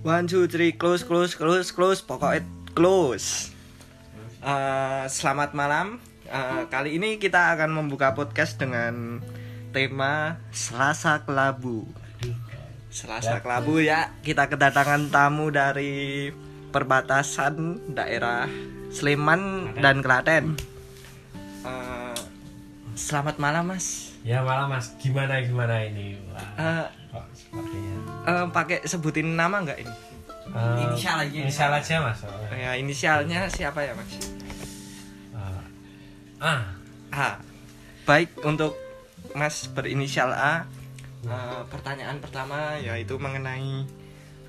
One, two, three, close, close, close, close, pokoknya close. Eh, selamat malam. Eh, kali ini kita akan membuka podcast dengan tema Selasa Kelabu. Selasa Kelabu ya, kita kedatangan tamu dari perbatasan daerah Sleman dan Klaten. Eh, selamat malam, Mas. Ya malah mas, gimana gimana ini? Wah, Eh, eh, pakai sebutin nama nggak ini? Eh, Inisial aja, Inisial aja mas. Ya, inisialnya siapa ya, Mas? Eh, ah, A. Baik untuk Mas berinisial A. eh, pertanyaan pertama yaitu mengenai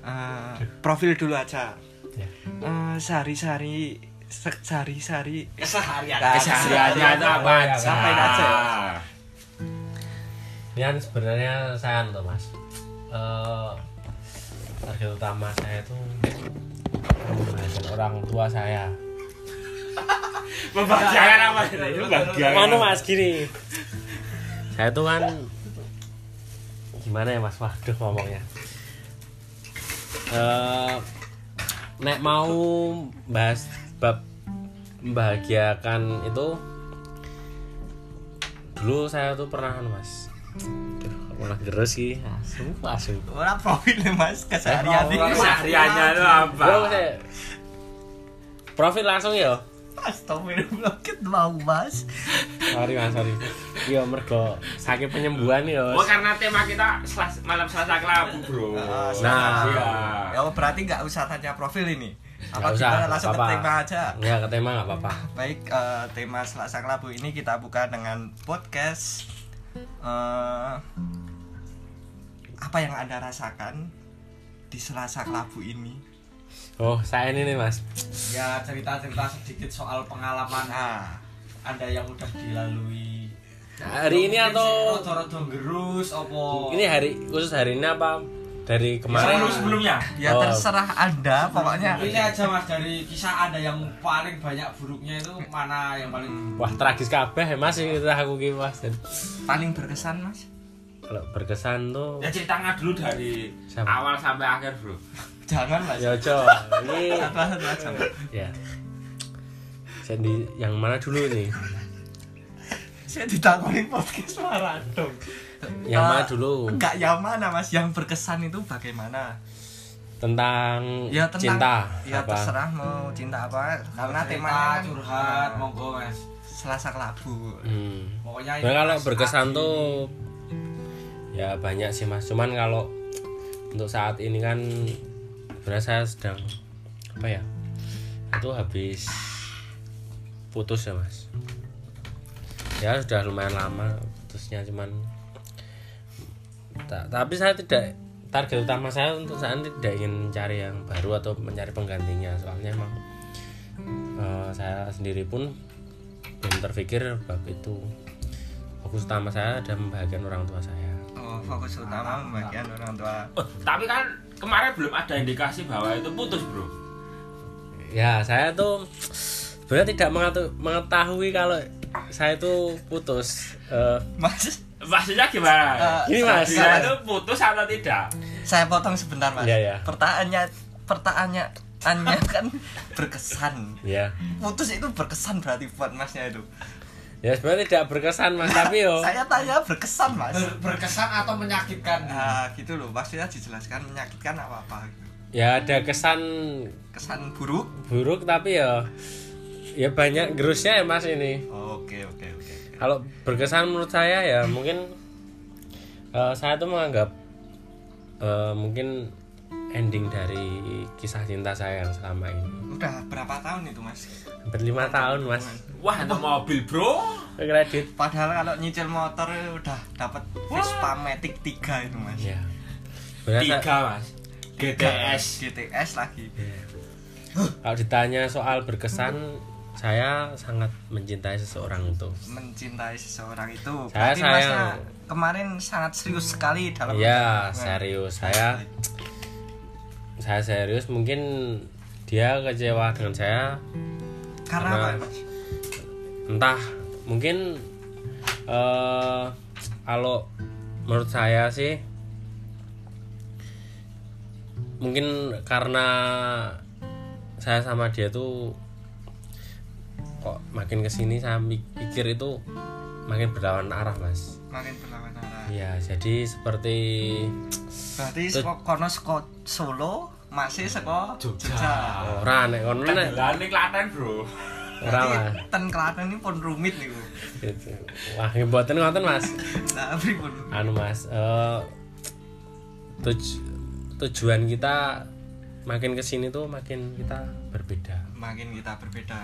eh, profil dulu aja. ya. Eh, Sehari-hari se- sehari-hari keseharian Nah, kesehariannya itu apa Oh, ya, aja Sampaikan aja. Ini kan sebenarnya saya tuh mas. Eh, target utama saya itu membahagiakan orang tua saya. membahagiakan apa itu bagian Mana mas gini? Saya tuh kan gimana ya mas? Waduh ngomongnya. Eh, nek mau bahas bab membahagiakan itu dulu saya tuh pernah mas Aduh, malah geres sih asu asu orang profilnya Mas keseharian kesehariannya itu apa profil langsung ya Astagfirullah kita mau Mas. sorry mas sorry iya mergo sakit penyembuhan ya Oh karena tema kita selas, malam selasa kelabu bro. Ah, Nah. iya. Ya berarti nggak usah tanya profil ini. Apa Nggak usah, gimana langsung ke apa-apa. tema aja. ya ke tema nggak apa-apa Baik, eh, tema Selasa Kelabu ini kita buka dengan podcast eh, apa yang Anda rasakan di Selasa Kelabu ini. oh saya ini nih mas Ya cerita-cerita sedikit soal pengalaman Nah, anda yang udah dilalui. hari ini atau Rodo-rodo gerus apa? ini hari khusus hari ini apa dari kemarin Kemarin sebelumnya. ya Oh. terserah Anda pokoknya. Ini aja mas dari kisah anda yang paling banyak buruknya itu mana yang paling wah tragis kabeh ya mas itu aku ki mas Dan Paling berkesan, Mas. Kalau berkesan tuh Ya ceritakan dulu dari Siapa? awal sampai akhir bro. Jangan, Mas. ya co ini Satu-satu aja. Mas. ya Sandy yang mana dulu nih Saya ditakoni podcast marah dong. yang Eh, mana dulu Enggak yang mana, Mas? Yang berkesan itu bagaimana? tentang, Ya tentang cinta Ya apa terserah mau cinta apa karena Cerita, kan, curhat monggo mas. Selasa Kelabu. hmm. Pokoknya Nah, kalau berkesan tuh ya banyak sih mas. Cuman kalau untuk saat ini kan saya sedang apa ya itu habis putus ya mas. Ya sudah lumayan lama putusnya cuman ta- tapi saya tidak target utama saya untuk saat ini tidak ingin mencari yang baru atau mencari penggantinya. Soalnya emang eh, saya sendiri pun belum terpikir bab itu. Fokus utama saya adalah membahagiakan orang tua saya fokus utama membagian orang tua. Oh, tapi kan kemarin belum ada indikasi bahwa itu putus bro. ya saya tuh sebenarnya tidak mengetahui kalau saya itu putus Eh, Mas, Maksudnya gimana? Eh, Gini, Mas. Dia itu putus atau tidak? saya potong sebentar, Mas. Iya, iya. Pertanyaannya pertanyaannya kan berkesan. ya Putus itu berkesan berarti buat Masnya itu. Ya sebenarnya tidak berkesan mas tapi yo Saya tanya berkesan, Mas. berkesan atau menyakitkan? Nah, gitu loh. Maksudnya dijelaskan menyakitkan apa apa gitu. ya ada kesan Kesan buruk? buruk tapi ya ya banyak gerusnya ya mas ini Oke, oke, oke. kalau berkesan menurut saya ya mungkin eh, saya tuh menganggap eh, mungkin ending dari kisah cinta saya yang selama ini Udah berapa tahun itu, Mas? hampir lima tahun mas Wah itu mobil bro. kredit Padahal kalau nyicil motor udah dapat Vespa Matic 3 itu, Mas. ya Sebenarnya saya- Tiga mas. GTS. GTS lagi. kalau ditanya soal berkesan saya sangat mencintai seseorang itu mencintai seseorang itu Saya berarti sayang. masnya kemarin sangat serius sekali dalam ya hubungan. serius saya saya serius mungkin dia kecewa dengan saya. Karena Karena- apa entah mungkin eh kalau menurut saya sih mungkin karena saya sama dia tuh kok makin ke sini saya pikir itu makin berlawan arah mas. Makin berlawan arah ya jadi seperti berarti saka kono saka Solo masih saka Jogja. orang nek kono nek Lah ning Klaten, Bro. ora ten Klaten ini pun rumit niku. Gitu. wah mboten ngoten mas. Nah pripun? Anu mas eh, tuj- tujuan kita makin ke sini tuh makin kita berbeda. Makin kita berbeda.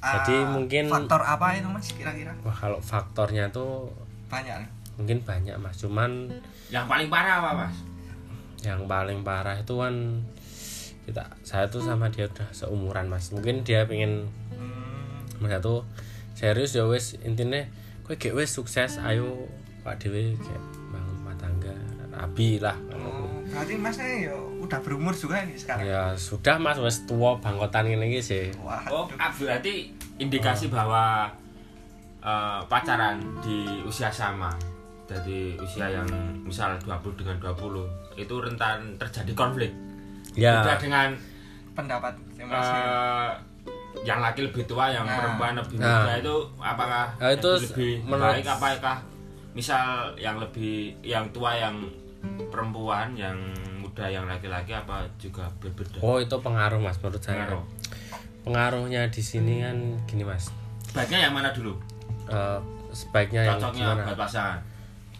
Jadi Ah, mungkin- faktor apa itu mas kira-kira? Wah kalau faktornya tuh banyak mungkin banyak mas. Cuman Yang paling parah apa, Mas? yang paling parah itu kan kita saya tuh sama dia udah seumuran mas. Mungkin dia pengen hmm, mas tuh serius ya wes intinya kue gak wes sukses ayo pak dewi kayak bangun rumah tangga rabi lah oh, berarti masnya ya udah berumur juga nih sekarang? Ya sudah mas. Wes tua bangkotan ini sih. Wah Oh, ah, berarti indikasi bahwa eh, pacaran di usia sama. Jadi usia yang misal 20 dengan 20 itu rentan terjadi konflik. ya Beda dengan pendapat eh, yang laki lebih tua, yang Nah. perempuan lebih Nah. muda itu apakah Nah, itu lebih menurut- baik apakah misal yang lebih yang tua yang perempuan, yang muda yang laki-laki apa juga berbeda? oh itu pengaruh mas menurut saya Pengaruh. pengaruhnya di sini kan gini mas Baiknya yang mana dulu? Eh, sebaiknya yang Cocoknya gimana buat pasangan.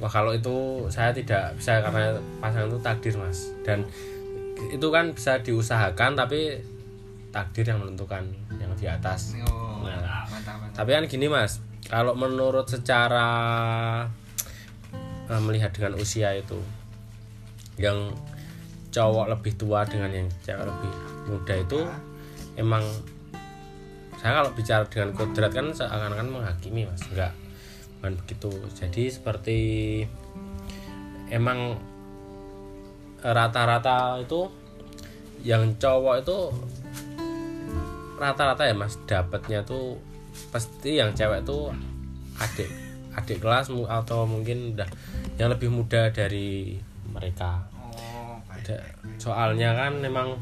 Wah kalau itu saya tidak bisa karena pasangan itu takdir mas dan itu kan bisa diusahakan tapi takdir yang menentukan yang di atas. oh, Nah. mantap mantap Tapi kan gini mas, kalau menurut secara eh, melihat dengan usia itu, yang cowok lebih tua dengan yang cewek lebih muda itu emang saya kalau bicara dengan kodrat kan seakan-akan menghakimi mas, enggak bukan begitu. Jadi seperti emang rata-rata itu yang cowok itu rata-rata ya mas. Dapatnya tuh pasti yang cewek tuh adik adik kelas atau mungkin udah yang lebih muda dari mereka. Oh baik soalnya kan memang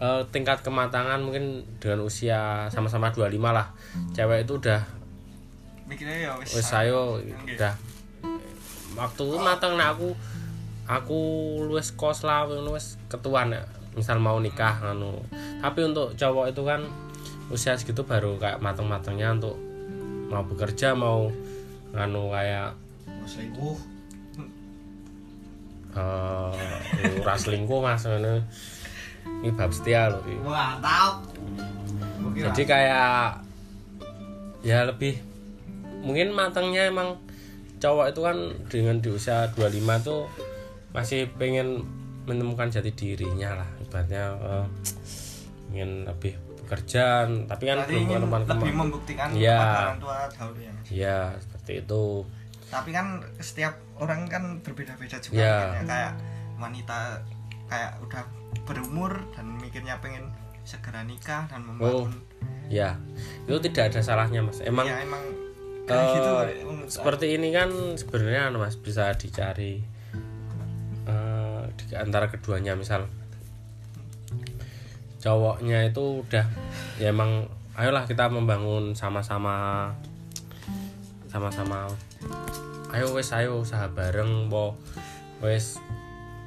eh, tingkat kematangan mungkin dengan usia sama-sama 25 lah. Cewek itu udah mikirnya ya wis ayo udah waktu itu matang nah aku aku luwes kos lah luwes ketuaan ya misal mau nikah anu tapi untuk cowok itu kan usia segitu baru kayak matang-matangnya untuk mau bekerja mau anu kayak selingkuh eh ora selingkuh mas ngono. Ini bab setia loh ini. wah tahu Mungkin jadi kayak ya lebih mungkin matangnya emang cowok itu kan dengan di usia 25 tuh masih pengen menemukan jati dirinya lah. Ibaratnya eh, ingin lebih bekerja tapi kan Berarti belum menemukan lebih kema- membuktikan Iya. orang tua dahulu ya. Ya seperti itu. Tapi kan setiap orang kan berbeda-beda juga Iya. mikirnya. kayak wanita kayak udah berumur dan mikirnya pengen segera nikah dan membangun. ya itu tidak ada salahnya mas. Emang ya emang gitu saya. seperti ini kan sebenarnya anu, mas bisa dicari eh, di antara keduanya. Misal cowoknya itu udah ya emang ayolah kita membangun sama-sama sama-sama. Ayo wes ayo usaha bareng po wes.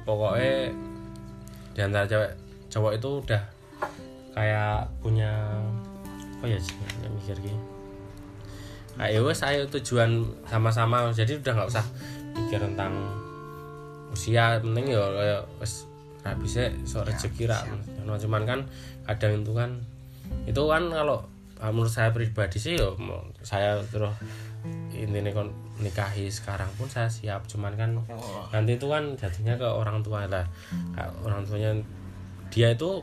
Pokoknya di antara cewek cowok itu udah kayak punya apa ya sih mikir gini ayo wes ayo tujuan sama-sama. Jadi udah nggak usah mikir tentang usia penting ya kayak wes ra bisa sok rezeki ra Nah, cuman kan kadang itu kan itu kan kalau ah, menurut saya pribadi sih ya saya terus intinya kon nikahi sekarang pun saya siap. Cuman kan Oh, nanti itu kan jatuhnya ke orang tua lah. Orang tuanya dia itu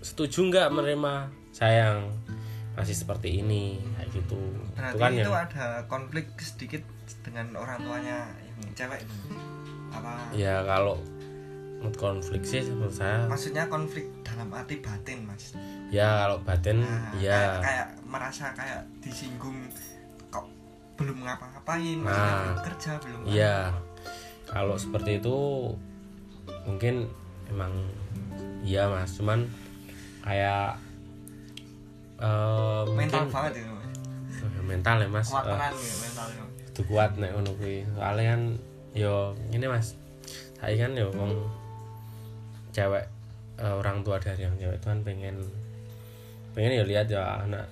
setuju nggak menerima saya yang masih seperti ini kayak gitu. Berarti itu kan itu yang ada konflik sedikit dengan orang tuanya yang cewek itu apa? Ya kalau konflik sih menurut saya maksudnya konflik dalam arti batin mas? Ya kalau batin Nah, kayak, ya. kayak merasa kayak disinggung kok belum ngapa-ngapain Nah, belum kerja belum Iya, kalau seperti itu mungkin emang iya mas. Cuman kayak eh, mental mungkin banget itu Mas. Mental ya mas. Kuat Eh, tenan ya. mentalnya itu kuat nek ngono kuwi. Soalnya kan yo ini mas. Saya kan yo wong cewek eh, orang tua dari yang cewek itu kan pengen pengen ya lihat ya anak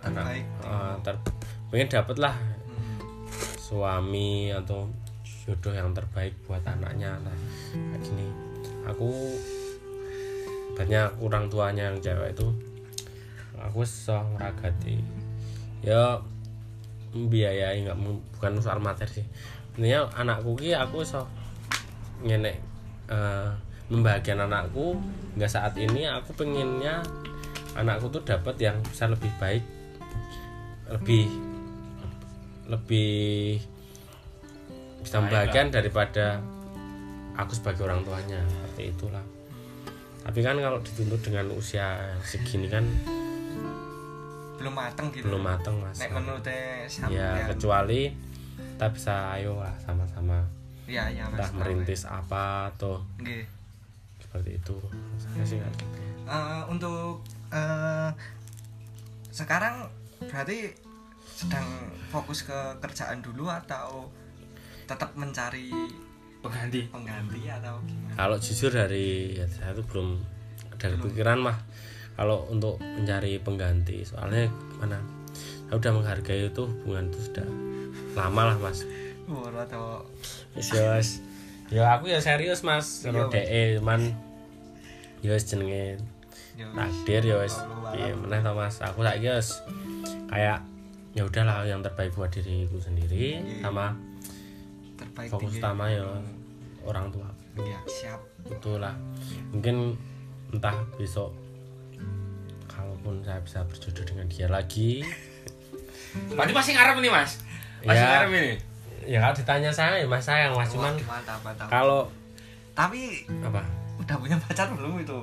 anak eh, ter pengen dapet lah Hmm. suami atau jodoh yang terbaik buat anaknya lah. Kayak gini. Aku banyak orang tuanya yang cewek itu aku so ngeragati ya membiayai nggak bukan soal materi sih. Intinya anakku ki aku so ngenek eh, membahagiakan anakku. Nggak saat ini aku pengennya anakku tuh dapat yang bisa lebih baik lebih lebih bisa membahagiakan daripada aku sebagai orang tuanya. Seperti itulah. Tapi kan kalau dituntut dengan usia segini kan belum mateng gitu. Belum mateng mas. Nek menurut sampean ya kecuali kita bisa ayo lah sama-sama. Ya ya Mas. Entah merintis apa atau Nggih. seperti itu. Saya sih gitu. Eh, untuk eh, sekarang berarti sedang fokus ke kerjaan dulu atau tetap mencari pengganti? pengganti atau gimana? kalau jujur dari ya, saya tuh belum ada kepikiran mah kalau untuk mencari pengganti soalnya mana saya udah menghargai itu hubungan itu sudah lama lah mas. Oh, atau Wis ya aku ya serius Mas, Iya, Mas. DE cuman ya jenenge takdir ya. Allah Piye meneh to Mas, aku saiki wis kayak ya udahlah yang terbaik buat diriku sendiri Iya. sama terbaik fokus utama ya orang tua. ya siap. Itulah. Mungkin entah besok kalaupun saya bisa berjodoh dengan dia lagi. Berarti masih ngarep nih mas? Masih Ya. ngarep ini? Ya kalau ditanya saya ya mas sayang mas. Cuman kalau tapi apa? udah punya pacar belum itu?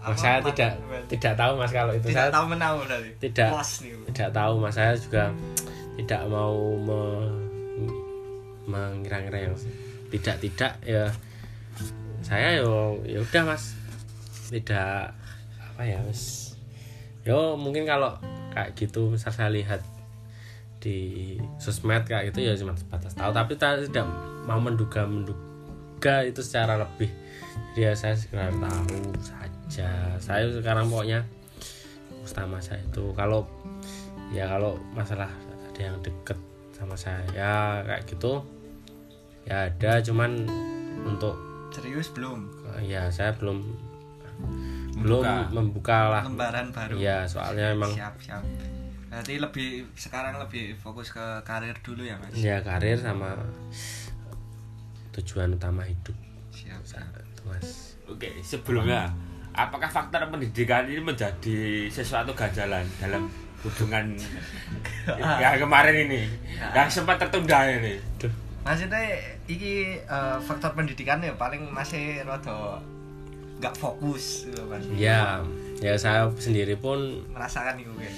Mas, saya mantan? tidak tidak tahu mas kalau itu. Tidak saya tahu menau dari Tidak. Nih. tidak tahu mas. Saya juga tidak mau me, mengira-ngira yang tidak tidak ya. Saya yo ya udah mas. Tidak apa ya mas yo mungkin kalau kayak gitu misal saya lihat di sosmed kayak gitu ya cuma sebatas tahu. Tapi ta- tidak mau menduga menduga itu secara lebih. Jadi ya saya sekedar tahu saja. Saya sekarang pokoknya utama saya itu kalau ya kalau masalah ada yang deket sama saya ya kayak gitu ya ada. Cuman untuk serius belum? Ya saya belum. Belum membuka. lah. Lembaran baru. Ya soalnya emang siap siap. Berarti lebih sekarang lebih fokus ke karir dulu ya mas? Ya karir sama tujuan utama hidup. Siap siap. Itu mas. Oke sebelumnya apakah faktor pendidikan ini menjadi sesuatu ganjalan dalam hubungan yang kemarin ini? Yang sempat tertunda ini? Duh, maksudnya iki eh, faktor pendidikan ya paling masih rada nggak fokus gitu mas ya ya saya sendiri pun merasakan itu kayak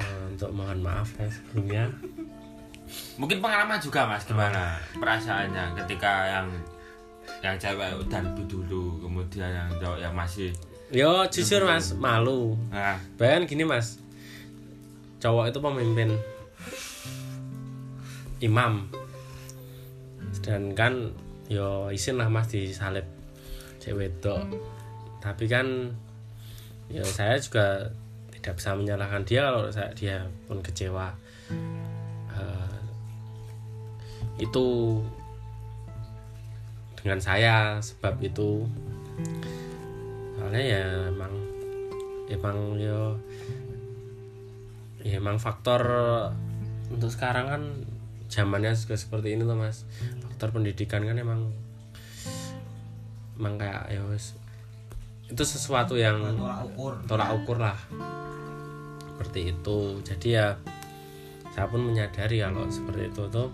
eh, untuk mohon maaf ya sebelumnya. Mungkin pengalaman juga mas gimana perasaannya ketika yang yang cewek udah lebih dulu kemudian yang cowok yang masih yo jujur mas malu. Nah. Bayangkan gini mas. Cowok itu pemimpin Imam. Sedangkan Yo isin lah mas disalib Cewek wedok. Tapi kan Ya saya juga Tidak bisa menyalahkan dia Kalau saya, dia pun kecewa. Eh, Itu Dengan saya Sebab itu. Soalnya ya emang Emang yo ya emang faktor untuk sekarang kan zamannya juga seperti ini tuh mas. Faktor pendidikan kan emang emang kayak ya wes. Itu sesuatu yang tolak ukur. tolak ukur lah. Seperti itu. Jadi ya saya pun menyadari kalau seperti itu tuh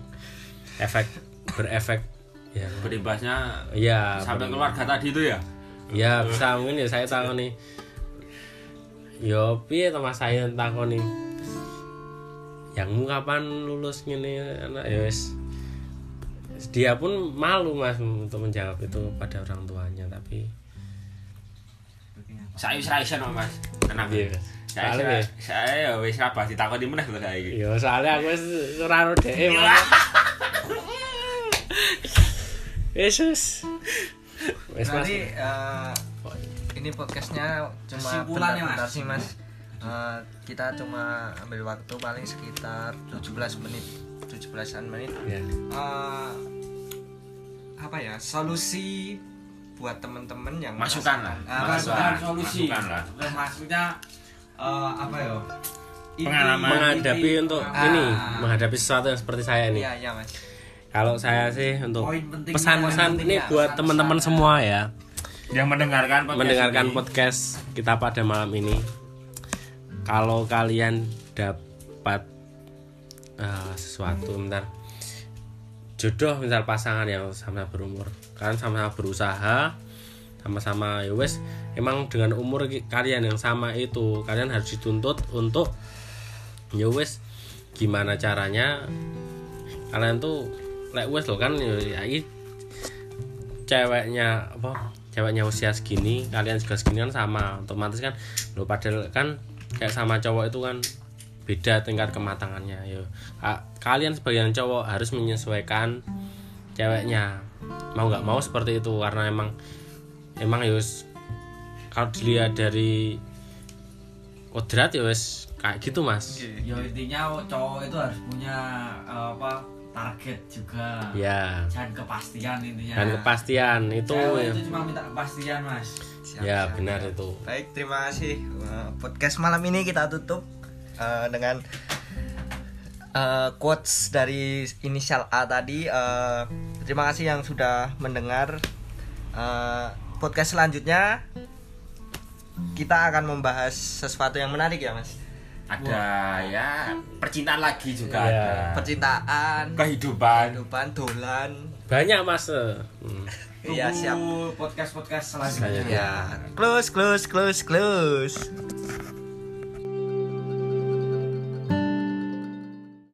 efek berefek ya. Berimbasnya ya sampai ber- keluarga tadi itu ya? Ya bisa mungkin ya saya tahu nih yo piye to mas? Saya takon nih yangmu kapan lulus ngene anak? Ya wis dia pun malu mas untuk menjawab itu pada orang tuanya tapi Saya ra iso no, Mas. Tenang. Iya, Mas. Saya ya. saya ya wis ra bahas ditakoni meneh lho saiki. ya soalnya aku wis ora ro dhek mas Yesus wis mas Nanti eh, ini podcastnya cuma Kesimpulannya, Mas. sih mas. Eh, kita cuma ambil waktu paling sekitar 17 menit, 17-an menit. ya Eh, apa ya solusi buat temen-temen yang Masukan lah. Ah, masukan Masukan, solusi masukan lah. Terus maksudnya eh, apa ya Pengalaman. menghadapi inti- untuk ah, ini menghadapi sesuatu yang seperti saya ini Iya iya mas. kalau saya sih untuk pesan-pesan poin ini ya, buat teman-teman ya. semua ya Yang mendengarkan podcast mendengarkan ini. podcast kita pada malam ini kalau kalian dapat eh, sesuatu bentar. Jodoh misal pasangan yang sama berumur. Kalian sama-sama berusaha sama-sama ya wes. Emang dengan umur kalian yang sama itu kalian harus dituntut untuk ya wes gimana caranya? Kalian tuh like wes lo kan ya ini ceweknya apa ceweknya usia segini kalian juga segini kan sama. Otomatis kan lo padahal kan kayak sama cowok itu kan beda tingkat kematangannya yo. Ka- kalian sebagai cowok harus menyesuaikan ceweknya. Mau nggak mau seperti itu karena emang emang yus kalau dilihat dari kodrat ya wes kayak gitu mas. Ya intinya cowok itu harus punya eh, apa target juga. Ya dan kepastian intinya. Dan kepastian itu Cewek ya, itu cuma minta kepastian mas. Siap, ya siap. benar itu. Baik, terima kasih. Eh, Podcast malam ini kita tutup eh, dengan eh, quotes dari inisial A tadi. Eh, terima kasih yang sudah mendengar. Eh, podcast selanjutnya kita akan membahas sesuatu yang menarik ya, Mas. ada ya percintaan lagi juga Iya. ada. Percintaan, Kehidupan. kehidupan, dolan. banyak mas Hmm. Iya, siap. podcast podcast selanjutnya Selanjutnya. Ya, close, close, close, close.